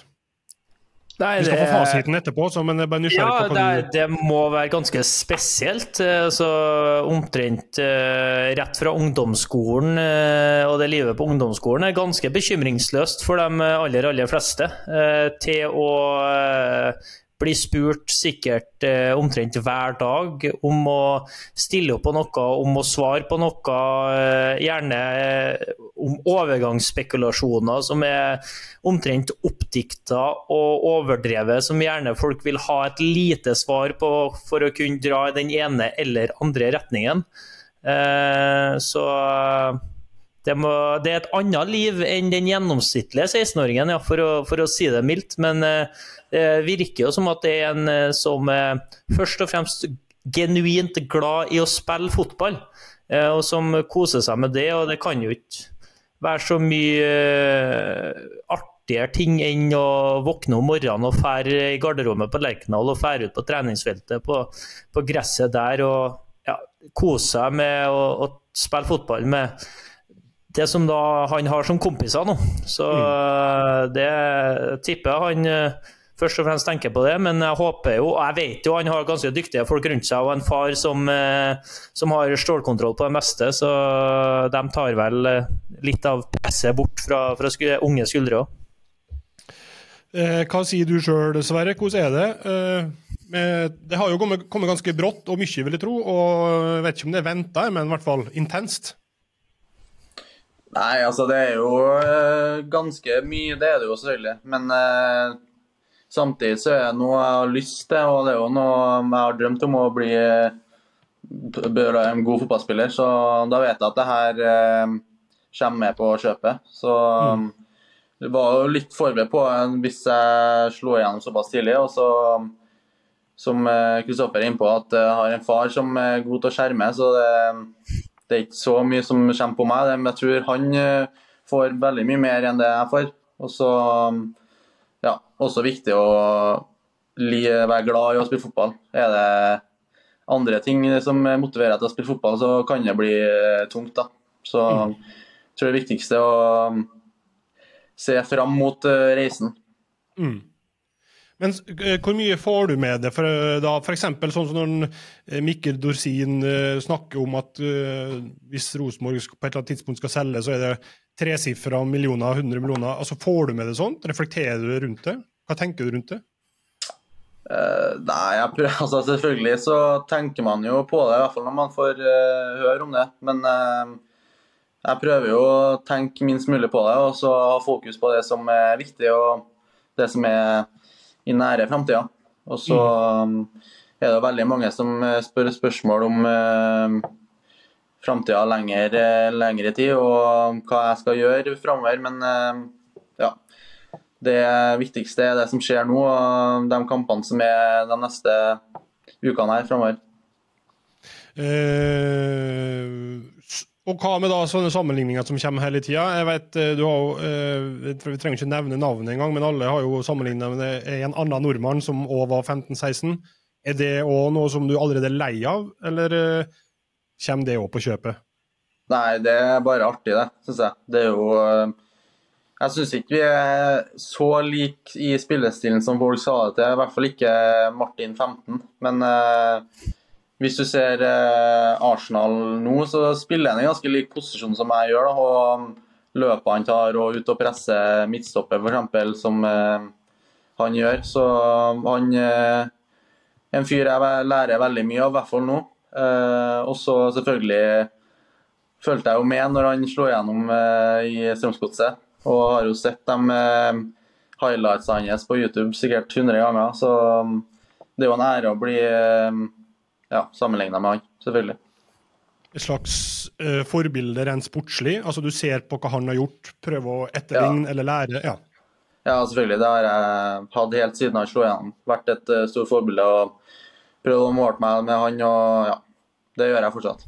Nei,
Vi skal få fasiten etterpå, så, men jeg er bare nysgjerrig
Ja,
på hva
det,
du
det må være ganske spesielt. eh, Så omtrent eh, rett fra ungdomsskolen eh, og det livet på ungdomsskolen er ganske bekymringsløst for de aller, aller fleste. eh, Til å eh, bli spurt sikkert eh, omtrent hver dag om å stille opp på noe, om å svare på noe, eh, gjerne eh, om overgangsspekulasjoner som er omtrent oppdikta og overdrevet, som gjerne folk vil ha et lite svar på for å kunne dra i den ene eller andre retningen. Eh, så det, må, det er et annet liv enn den gjennomsnittlige 16-åringen, ja, for, for å si det mildt. Men eh, det virker jo som at det er en eh, som er først og fremst genuint glad i å spille fotball, eh, og som koser seg med det. Og det kan jo ikke være så mye eh, artigere ting enn å våkne om morgenen og fære i garderommet på Lerkendal og fære ut på treningsfeltet på, på gresset der og ja, kose seg med å spille fotball med det som da han har som kompiser nå. Så mm. det tipper jeg han eh, først og fremst tenker på det, men jeg håper jo, og jeg vet jo han har ganske dyktige folk rundt seg, og en far som, eh, som har stålkontroll på det meste, så de tar vel eh, litt av presset bort fra, fra unge skuldre òg.
Eh, hva sier du sjøl, Sverre? Hvordan er det? Eh, det har jo kommet, kommet ganske brått og mye, vil jeg tro. Og jeg vet ikke om det er venta, men i hvert fall intenst.
Nei, altså det er jo eh, ganske mye, det er det jo selvfølgelig. Men eh, samtidig så er det noe jeg har lyst til, og det er jo noe jeg har drømt om å bli eh, b- en god fotballspiller. Så da vet jeg at det her eh, kommer med på kjøpet. Så
Mm.
det var jo litt forberedt på eh, hvis jeg slo igjennom såpass tidlig. Og så, som eh, Kristoffer er innpå, at jeg har en far som er god til å skjerme. så det det er ikke så mye som kommer på meg, men jeg tror han eh, får veldig mye mer enn det jeg får. Og så ja, også viktig å være glad i å spille fotball. Er det andre ting som motiverer deg til å spille fotball, så kan det bli eh, tungt. da. Så jeg tror det viktigste er å um, se fram mot eh, reisen.
Mm. Men eh, hvor mye får du med det? For, eh, da, eksempel sånn som når eh, Mikkel Dorsin snakker om at hvis Rosenborg på et eller annet tidspunkt skal selge, så er det tresifra millioner, 100 millioner. Altså Får du med det sånt? Reflekterer du rundt det? Hva tenker du rundt det?
Uh, nei, jeg <laughs> altså selvfølgelig så tenker man jo på det, i hvert fall når man får uh, høre om det. Men uh, jeg prøver jo å tenke minst mulig på det, og så ha fokus på det som er viktig, og det som er i nære framtida. Og så um, er det veldig mange som eh, spør spørsmål om eh, framtida lenger, eh, lengre tid, og hva jeg skal gjøre framover. Men eh, ja, det viktigste er det som skjer nå, og de kampene som er de neste ukene her framover.
Eh, og hva med da sånne sammenligninger som kommer hele tida? Jeg vet, eh, du har eh, jeg Vi trenger ikke nevne navnet engang, men alle har jo sammenligna med en annen nordmann som òg var 15-16. Er det òg noe som du allerede er lei av, eller eh, kommer det òg på kjøpet?
Nei, det er bare artig, det, syns jeg. Det er jo Jeg syns ikke vi er så like i spillestilen som folk sa det til. I hvert fall ikke Martin 15. Men hvis du ser eh, Arsenal nå, så spiller han i ganske lik posisjon som jeg gjør. Da, og løpet han tar og ut og presser midtstopper, f.eks., som eh, han gjør. Så han eh, en fyr jeg lærer veldig mye av, i hvert fall nå. Og så selvfølgelig følte jeg jo med når han slo igjennom eh, i Strømsgodset. Og har jo sett de highlightsene hans på YouTube sikkert 100 ganger. Så um, det er jo en ære å bli ja, sammenligna med han, selvfølgelig.
Et slags uh, forbilde rent sportslig? Altså du ser på hva han har gjort, prøver å etterligne eller lære? Ja.
Ja, selvfølgelig. Det har jeg hatt helt siden han slo igjennom. Vært et uh, stort forbilde og prøvd å måle meg med han, og ja, det gjør jeg fortsatt.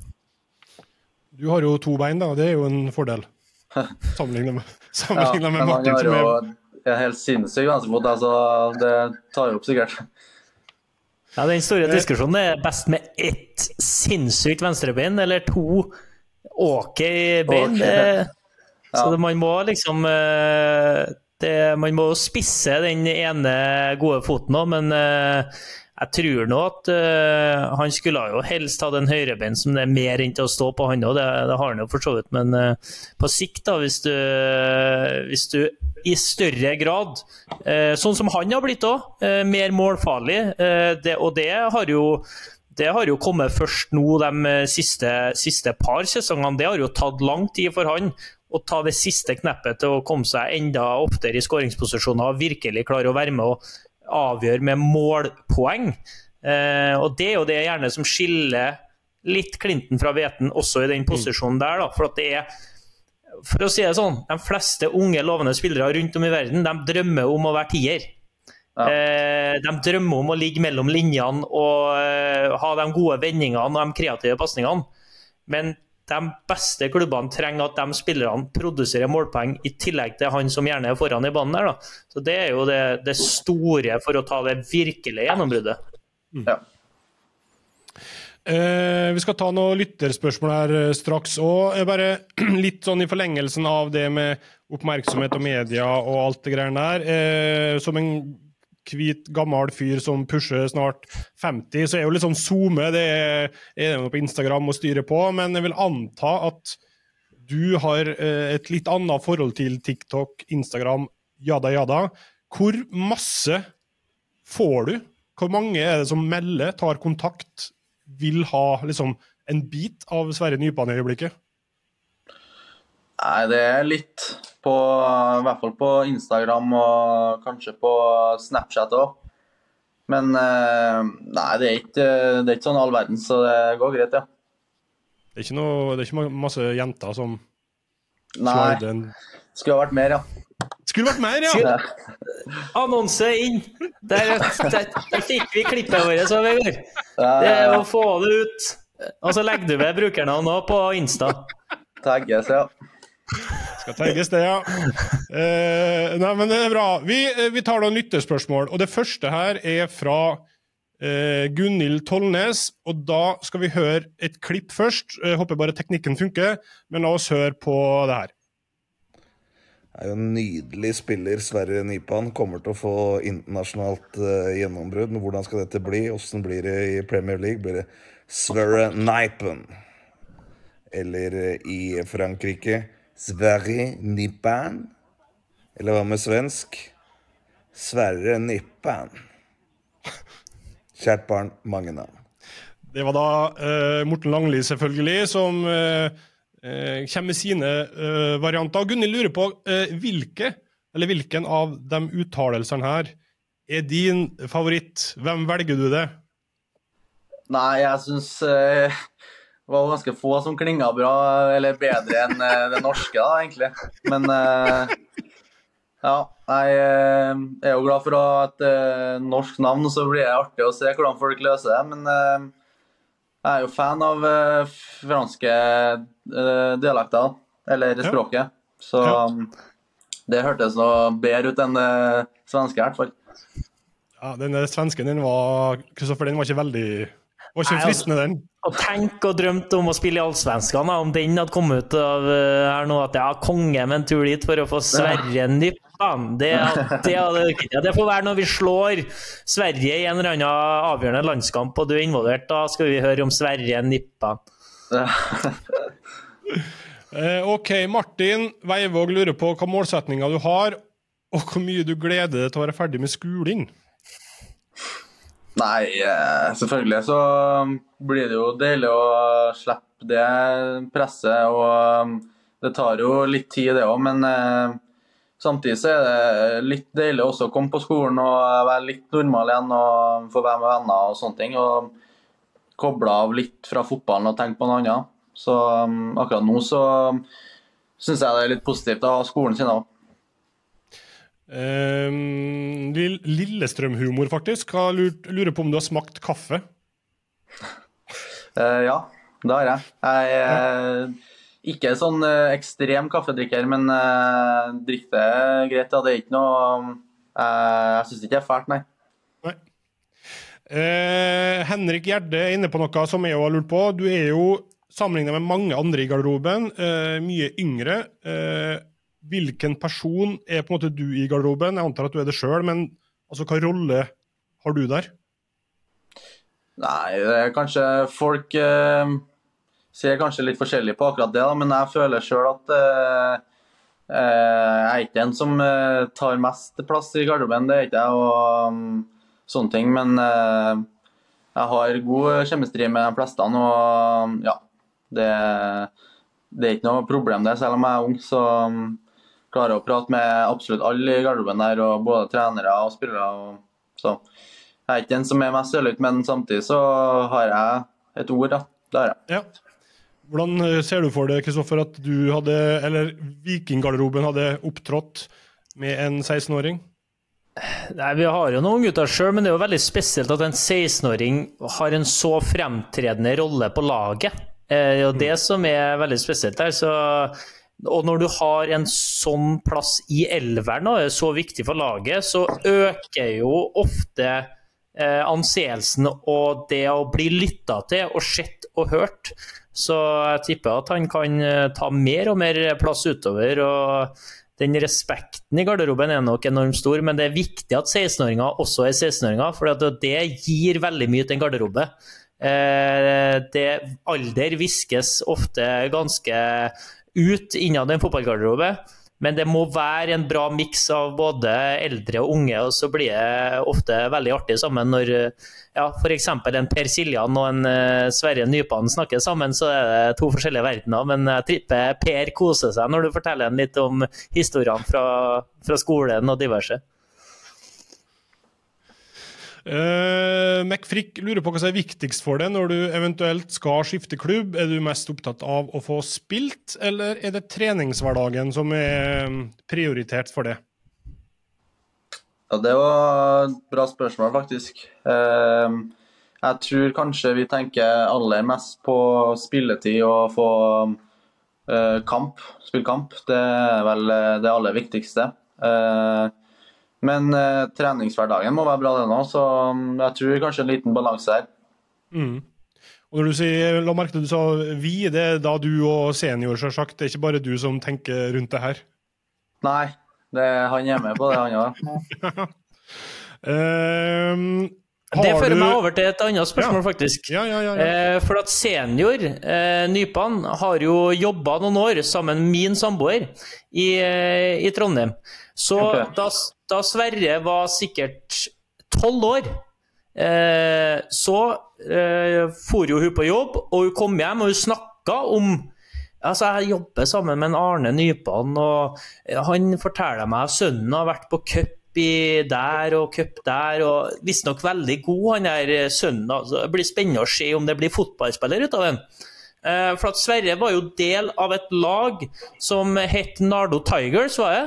Du har jo to bein, da. Det er jo en fordel. <laughs> Sammenlignet med,
Ja,
sammenlignet med
men han har jo en helt sinnssyk venstrefot, altså det tar jo opp sikkert.
Ja, Den store diskusjonen er best med ett sinnssykt venstrebein eller to ok bein.
Okay.
Ja. så det, man må liksom eh, det, Man må spisse den ene gode foten òg, men eh, jeg tror nå at uh, han skulle jo helst hatt en høyrebein som det er mer enn til å stå på, han òg. Det, det har han jo for så vidt. Men uh, på sikt, da, hvis du, hvis du i større grad, uh, sånn som han har blitt òg, eh, mer målfarlig, eh, det, og det har jo det har jo kommet først nå de eh, siste, siste par sesongene. Det har jo tatt lang tid for han å ta det siste kneppet til å komme seg enda oftere i skåringsposisjoner og virkelig klare å være med og avgjøre med målpoeng. Eh, og Det er jo det gjerne som skiller litt Clinton fra Veten også i den posisjonen der. da, for at det er for å si det sånn, De fleste unge, lovende spillere rundt om i verden de drømmer om å være tier.
Ja.
Eh, de drømmer om å ligge mellom linjene og eh, ha de gode vendingene og de kreative pasningene. Men de beste klubbene trenger at de spillerne produserer målpoeng i tillegg til han som gjerne er foran i banen. der. Da. Så Det er jo det, det store for å ta det virkelige gjennombruddet.
Ja.
Eh, vi skal ta noen lytterspørsmål her eh, straks. Og eh, bare <clears throat> litt sånn i forlengelsen av det med oppmerksomhet og media og alt det greiene der. Eh, som en hvit, gammel fyr som pusher snart 50, så er jo litt sånn SoMe det er, det noe på Instagram å styre på. Men jeg vil anta at du har eh, et litt annet forhold til TikTok, Instagram, jada jada. Hvor masse får du? Hvor mange er det som melder, tar kontakt, vil ha liksom en bit av Sverre Nypan i øyeblikket?
Nei, det er litt på I hvert fall på Instagram og kanskje på Snapchat òg. Men eh, nei, det er ikke, det er ikke sånn all verden, så det går greit, ja.
Det er ikke, noe, det er ikke masse jenter som
Nei,
slider en
skulle ha vært mer, ja.
Skulle vært mer, ja!
Annonse inn! Der, der, der fikk vi klippet vårt, så Vegard. Det er å få det ut. Og så legger du ved brukernavn òg på Insta.
Tagges, ja.
Skal tagges det, ja. Eh, nei, men det er bra. Vi, eh, vi tar noen lytterspørsmål. Og det første her er fra eh, Gunhild Tollnes. Og da skal vi høre et klipp først. Jeg håper bare teknikken funker, men la oss høre på det her.
Det er jo en nydelig spiller. Sverre Nypan kommer til å få internasjonalt eh, gjennombrudd. Men hvordan skal dette bli? Åssen blir det i Premier League? Blir det Sverre Nypan? Eller eh, i Frankrike Sverre Nippan? Eller hva med svensk? Sverre Nippan. Kjært barn, mange navn.
Det var da uh, Morten Langli, selvfølgelig, som uh, uh, kommer med sine eh, varianter. Gunhild lurer på hvilke, eller hvilken av de uttalelsene her er din favoritt? Hvem velger du det?
Nei, jeg syns det var ganske få som klinga bra, eller bedre enn eh, det norske, da, egentlig. Men eh, ja, jeg eh, er jo glad for å ha et norsk navn, så blir det artig å se hvordan folk løser det. Men jeg er jo fan av franske dialekter, eller språket. Så det hørtes noe bedre ut enn det svenske, i hvert fall.
Ja, Den svensken din var Kristoffer, den var ikke veldig var ikke
altså-
fristende, den.
Og tenk og drømte om å spille i Allsvenskan, om den hadde kommet ut av eh, her nå, at ja, konge med en tur dit for å få Sverre Nypan. Det, <laughs> det, det får være når vi slår Sverige i en eller annen avgjørende landskamp, og du er involvert. Da skal vi høre om Sverre Nypan. <laughs>
Eh, OK, Martin Veivåg lurer på hva målsetninga du har, og hvor mye du gleder deg til å være ferdig med skolen.
Nei, eh, selvfølgelig så blir det jo deilig å slippe det presset. Og um, det tar jo litt tid, det òg, men eh, samtidig så er det litt deilig også å komme på skolen og være litt normal igjen og få være med venner og sånne ting. Og koble av litt fra fotballen og tenke på noe annet. Så akkurat nå så syns jeg det er litt positivt å ha skolen sin òg.
Um, Lillestrøm-humor, faktisk. Jeg lurer på om du har smakt kaffe?
Uh, ja, det har jeg. Jeg er uh, ikke sånn uh, ekstrem kaffedrikker, men uh, drikker det greit. Ja. Det er ikke noe Jeg syns ikke det er fælt, nei.
nei. Henrik Gjerde er inne på noe som jeg har lurt på. Du er jo sammenlignet med mange andre i garderoben, mye yngre hvilken person er på en måte du i garderoben? Jeg antar at du er det sjøl, men altså, hva rolle har du der?
Nei, det er kanskje folk eh, ser kanskje litt forskjellig på akkurat det, da, men jeg føler sjøl at eh, eh, jeg er ikke en som eh, tar mest plass i garderoben, det er ikke jeg. og um, sånne ting, Men eh, jeg har god kjemistri med de fleste, og ja, det, det, er ikke noe problem det, selv om jeg er ung. så um, klarer å prate med absolutt alle i garderoben der, og både trenere og spillere. Og, så jeg er ikke den som er mest sørløyt, men samtidig så har jeg et ord, da. Det har jeg.
Ja. Hvordan eh, ser du for deg, Kristoffer, at du hadde, eller Vikinggarderoben hadde opptrådt med en 16-åring?
Nei, Vi har jo noen gutter sjøl, men det er jo veldig spesielt at en 16-åring har en så fremtredende rolle på laget. Det er jo det som er veldig spesielt der. så og når du har en sånn plass i elveren og er så viktig for laget, så øker jo ofte eh, anseelsen og det å bli lytta til og sett og hørt. Så jeg tipper at han kan eh, ta mer og mer plass utover. og den respekten i garderoben er nok enormt stor, men det er viktig at 16-åringer også er 16-åringer, for det gir veldig mye til en garderobe. Eh, det, alder viskes ofte ganske ut innad en fotballgarderobe. Men det må være en bra miks av både eldre og unge, og så blir det ofte veldig artig sammen når ja, f.eks. en Per Siljan og en uh, Sverre Nypan snakker sammen, så er det to forskjellige verdener. Men jeg tripper Per koser seg når du forteller ham litt om historiene fra, fra skolen og diverse.
Uh, McFrick lurer på hva som er viktigst for deg når du eventuelt skal skifte klubb. Er du mest opptatt av å få spilt, eller er det treningshverdagen som er mm, prioritert for det?
Ja, Det var et bra spørsmål, faktisk. Uh, jeg tror kanskje vi tenker aller mest på spilletid og få uh, kamp, spille kamp. Det er vel det aller viktigste. Uh, men eh, treningshverdagen må være bra, den òg, så mm, jeg tror kanskje en liten balanse her.
Mm. Og når du sier, La merke til du sa vi, det er da du og senior, selvsagt. Det er ikke bare du som tenker rundt det her?
Nei, det, han er med på det, han òg.
um, <laughs> det fører du... meg over til et annet spørsmål,
ja.
faktisk.
Ja, ja,
eh, for at senior, eh, Nypan, har jo jobba noen år sammen med min samboer i, eh, i Trondheim. Så okay. da, da, Sverre var sikkert tolv år, eh, så eh, for jo hun på jobb, og hun kom hjem og hun snakka om Altså, Jeg jobber sammen med Arne Nypan, og han forteller meg at sønnen har vært på cup der og cup der, og visstnok veldig god, han der sønnen. Altså, det blir spennende å se om det blir fotballspiller ut av den. Eh, for at Sverre var jo del av et lag som het Nardo Tigers, var det?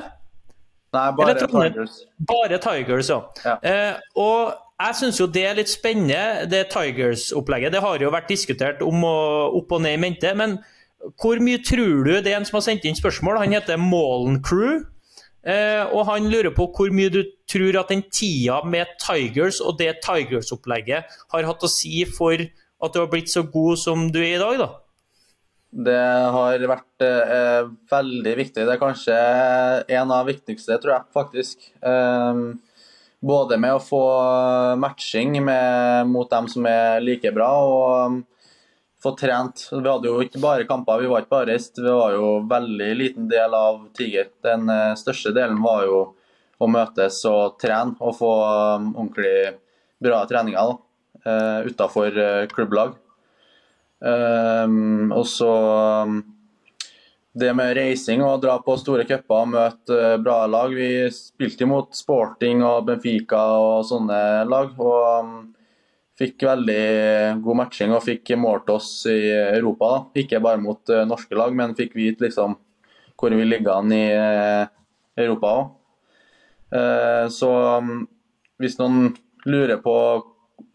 Nei, bare Tigers.
Bare Tigers, ja. ja. Eh, og jeg syns jo det er litt spennende, det Tigers-opplegget. Det har jo vært diskutert om og opp og ned i mente. Men hvor mye tror du det er en som har sendt inn spørsmål? Han heter Malen Crew. Eh, og han lurer på hvor mye du tror at den tida med Tigers og det Tigers-opplegget har hatt å si for at du har blitt så god som du er i dag, da?
Det har vært eh, veldig viktig. Det er kanskje en av viktigste, tror jeg faktisk. Eh, både med å få matching med, mot dem som er like bra, og um, få trent. Vi hadde jo ikke bare kamper, vi var ikke bare reist. Vi var jo veldig liten del av Tiger. Den eh, største delen var jo å møtes og trene og få um, ordentlig bra treninger. uh, utafor klubblag. Og så um, det med reising og dra på store cuper og møte bra lag. Vi spilte imot Sporting og Benfica og sånne lag. og um, Fikk veldig god matching og fikk målt oss i Europa. Da. Ikke bare mot uh, norske lag, men fikk vite liksom hvor vi ligger an i uh, Europa òg. Så um, hvis noen lurer på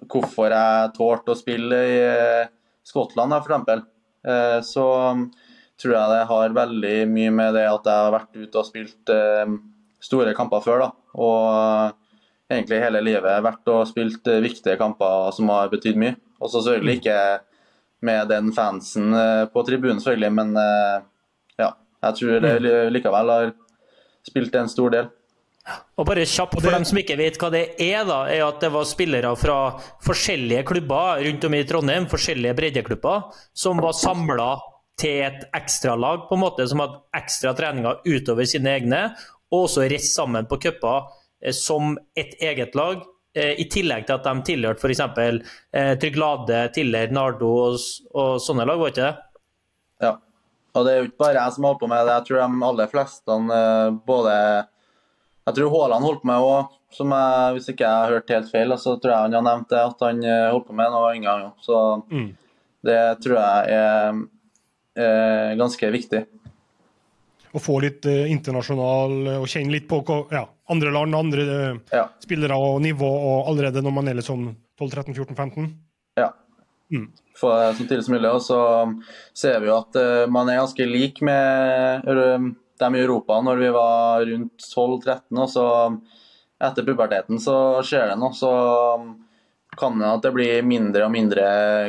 hvorfor jeg tålte å spille i Skottland, f.eks., så um, tror jeg det har veldig mye med det at jeg har vært ute og spilt eh, store kamper før. da, Og eh, egentlig hele livet vært og spilt eh, viktige kamper som har betydd mye. Og så selvfølgelig ikke med den fansen eh, på tribunen, selvfølgelig, men eh, ja. Jeg tror det mm. likevel har spilt en stor del.
Og bare kjapt for dem som ikke vet hva det er, da, er at det var spillere fra forskjellige klubber rundt om i Trondheim, forskjellige breddeklubber, som var samla til et ekstralag på en måte, som hadde ekstra treninger utover sine egne, og også reist sammen på cuper eh, som et eget lag. Eh, I tillegg til at de tilhørte f.eks. Eh, Tryglade, Tiller, Nardo og, og, sånne lag, var ikke det?
Ja. Og det er jo ikke bare jeg som holder på med det. Jeg tror de aller fleste eh, både Jeg tror Haaland holdt på med òg, hvis ikke jeg har hørt helt feil. Så tror jeg han har nevnt det, at han holdt på med noe òg. Så mm. det tror jeg er er, ganske viktig.
Å få litt eh, internasjonal eh, og kjenne litt på ja, andre land, andre eh, ja. spillere og nivå og allerede når man er liksom 12-13-14-15?
Ja. Mm. Få det så tidlig som mulig. Og så ser vi jo at eh, man er ganske lik med dem i Europa når vi var rundt 12-13. Og så etter puberteten så skjer det noe. Så kan det at det blir mindre og mindre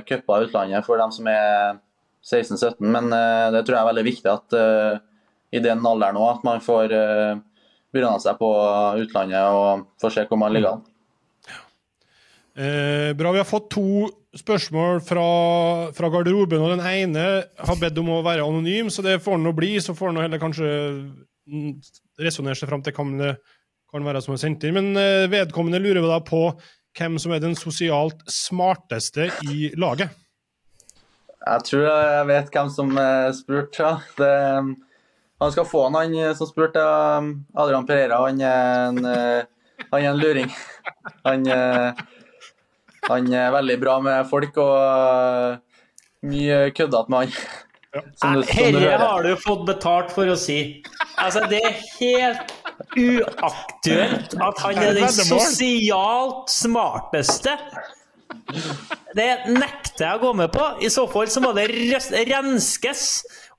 cuper i utlandet for dem som er 16-17. Men uh, det tror jeg er veldig viktig at uh, i den alderen òg, at man får uh, bryna seg på utlandet og får se hvor man ligger an.
Eh, bra. Vi har fått to spørsmål fra, fra, garderoben, og den ene har bedt om å være anonym, så det får han nå bli. Så får han heller kanskje resonnere seg fram til hva det kan være som er sendt inn. Men eh, vedkommende lurer da på hvem som er den sosialt smarteste i laget.
Jeg tror jeg vet hvem som spurte. Ja. Det, han skal få han, han som spurte. Adrian Pereira. Han er en, han er en luring. Han, han, er veldig bra med folk og mye køddete med han. <laughs>
Herre har du fått betalt for å si. Altså, det er helt uaktuelt at han er den sosialt smarteste. Det nekter jeg å gå med på. I så fall så må det renskes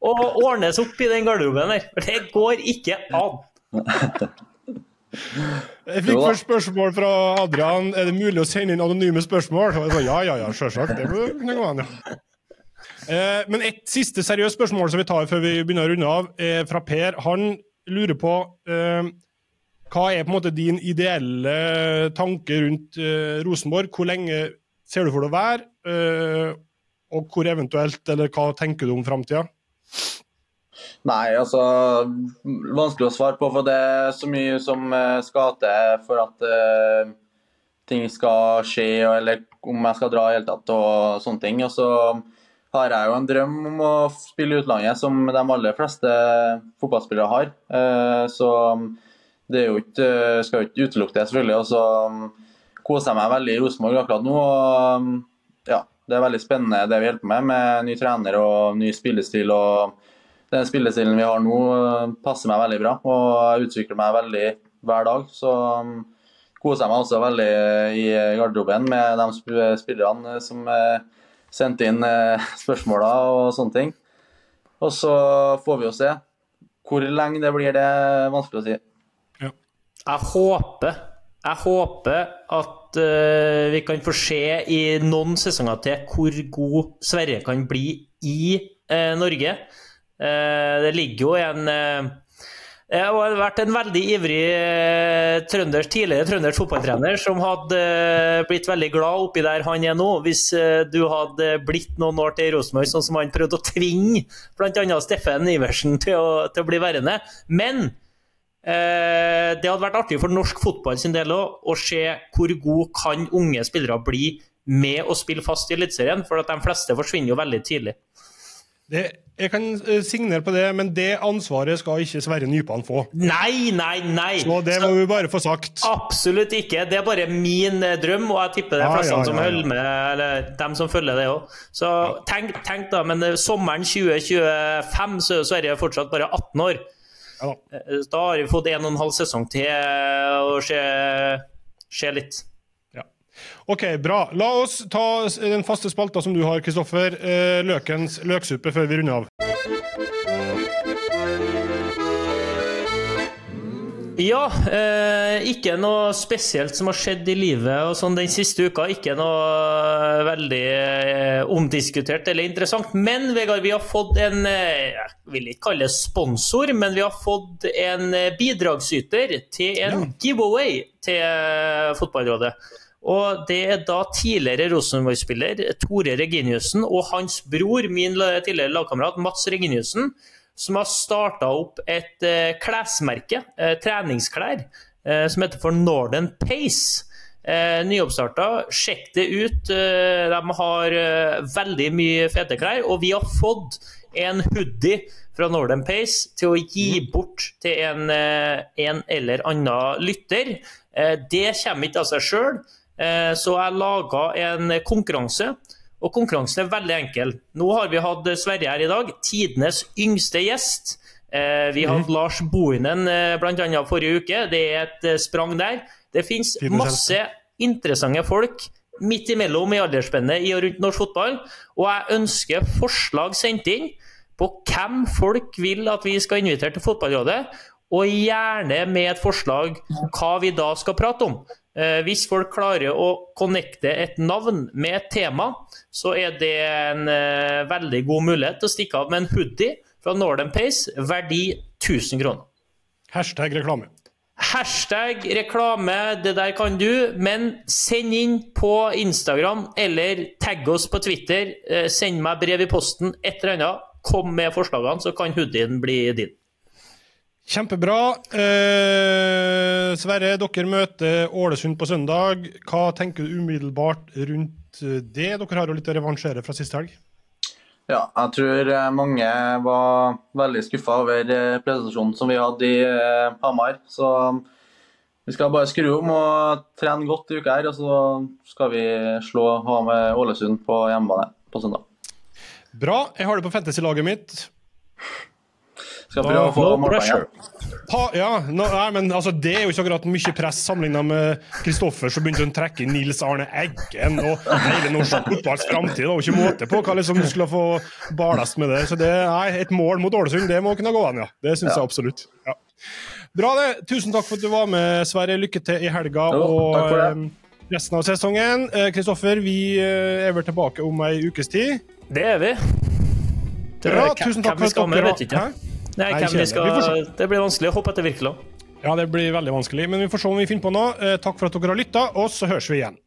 og ordnes opp i den garderoben der. For det går ikke an. <laughs>
Jeg fikk først spørsmål fra Adrian er det mulig å sende inn anonyme spørsmål. Og jeg sa ja, ja, ja, selvsagt. Det kunne gå an, ja. Eh, men et siste seriøst spørsmål som vi tar før vi begynner å runde av, er fra Per. Han lurer på eh, hva er på en måte din ideelle tanke rundt eh, Rosenborg? Hvor lenge ser du for deg å være? Og hvor eventuelt, eller hva tenker du om framtida?
Nei, altså Vanskelig å svare på, for det er så mye som eh, skal til for at uh, ting skal skje, eller om jeg skal dra i hele tatt og sånne ting. Og så har jeg jo en drøm om å spille utlandet, som de aller fleste fotballspillere har. Uh, så det er jo ikke, skal jo ikke utelukke det, selvfølgelig. Og så koser jeg meg veldig i Rosenborg akkurat nå. og um, ja, Det er veldig spennende det vi hjelper med, med ny trener og ny spillestil. og Den spillestilen vi har nå, passer meg veldig bra og jeg utvikler meg veldig hver dag. Så um, koser jeg meg også veldig i garderoben med de spillerne som sendte inn eh, <laughs> spørsmåla og sånne ting. Og så får vi jo se. Hvor lenge det blir, det er vanskelig å si.
Ja. Jeg håper jeg håper at uh, vi kan få se i noen sesonger til hvor god Sverre kan bli i uh, Norge. Uh, det ligger jo en Jeg har vært en veldig ivrig trønders, tidligere trøndersk fotballtrener som hadde blitt veldig glad oppi der han er nå, hvis du hadde blitt noen år til i Rosenborg, sånn som han prøvde å tvinge bl.a. Steffen Iversen til å, til å bli værende. Men Eh, det hadde vært artig for norsk fotball sin del òg, å se hvor god kan unge spillere bli med å spille fast i Eliteserien, for at de fleste forsvinner jo veldig tidlig.
Det, jeg kan eh, signere på det, men det ansvaret skal ikke Sverre Nypan få.
Nei, nei, nei!
Så det må vi bare få sagt.
Absolutt ikke. Det er bare min eh, drøm, og jeg tipper det er
Ja,
ja,
ja,
som
ja, ja.
holder med, eller dem som følger det òg. Så tenk, tenk da, men eh, sommeren 2025 så er Sverige fortsatt bare 18 år.
Da
har vi fått en og en halv sesong til å se, se litt.
Ja. OK, bra. La oss ta den faste spalta som du har, Kristoffer. Eh, løkens løksuppe før vi runder av.
Ja, eh, ikke noe spesielt som har skjedd i livet og sånn den siste uka. Ikke noe veldig eh, omdiskutert eller interessant. Men Vegard, vi har fått en eh, Jeg vil ikke kalle det sponsor, men vi har fått en eh, bidragsyter til en giveaway til eh, Fotballrådet. Og det er da tidligere Rosenborg-spiller Tore Reginiussen og hans bror, min tidligere lagkamerat Mats Reginiussen, som har starta opp et eh, klesmerke, eh, treningsklær, eh, som heter for Northern Pace. Eh, nyoppstarta. Sjekk det ut. De har veldig mye fete klær. Og vi har fått en hoodie fra Northern Pace til å gi bort til en, en eller annen lytter. Det kommer ikke av seg sjøl, så jeg laga en konkurranse. Og konkurransen er veldig enkel. Nå har vi hatt Sverre her i dag, tidenes yngste gjest. Eh, vi hadde Lars Bohinen eh, bl.a. forrige uke. Det er et eh, sprang der. Det fins masse interessante folk midt imellom i aldersspennet i og rundt norsk fotball. Og jeg ønsker forslag sendt inn på hvem folk vil at vi skal invitere til Fotballrådet. Og gjerne med et forslag hva vi da skal prate om. Eh, hvis folk klarer å connecte et navn med et tema, så er det en eh, veldig god mulighet til å stikke av med en hoodie fra Northern Pace, verdi 1000 kroner.
Hashtag reklame.
Hashtag reklame, det der kan du, men send inn på Instagram eller tagg oss på Twitter. Eh, Send meg brev i posten, et eller annet. Kom med forslagene, så kan hoodien bli din.
Kjempebra. Eh, Sverre, dere møter Ålesund på søndag. Hva tenker du umiddelbart rundt det? Dere har jo litt å revansjere fra sist helg.
Ja, jeg tror eh, mange var veldig skuffa over presentasjonen prestasjonen som vi hadde i eh, Hamar. Så vi skal bare skru om og trene godt i uka her, og så skal vi slå Ålesund på hjemmebane på søndag.
Bra. Jeg har det på fantasy-laget mitt.
Skal prøve å få
No
pressure.
Ha, ja, no, nei, men altså, Det er jo ikke akkurat mye press sammenligna med Kristoffer, som begynte å trekke Nils Arne Eggen og hele norsk fotballs framtid. Det var ikke måte på hva liksom du skulle få barlast med det. Så det er et mål mot Ålesund, det må kunne gå an, ja. Det syns
Ja.
jeg absolutt. Ja. Bra, det. Tusen takk for at du var med, Sverre. Lykke til i helga
Jo,
og eh, resten av sesongen. Eh, Kristoffer, vi eh, er vel tilbake om ei ukes tid.
Det er vi. Det er-
Bra, tusen takk
hvem vi
for at
med,
dere
vet ikke. Nei,
Nei,
skal, det blir vanskelig. Håper at det virker.
Ja, det blir veldig vanskelig, men vi får se om vi finner på noe. Eh, Takk for at dere har lytta, og så høres vi igjen.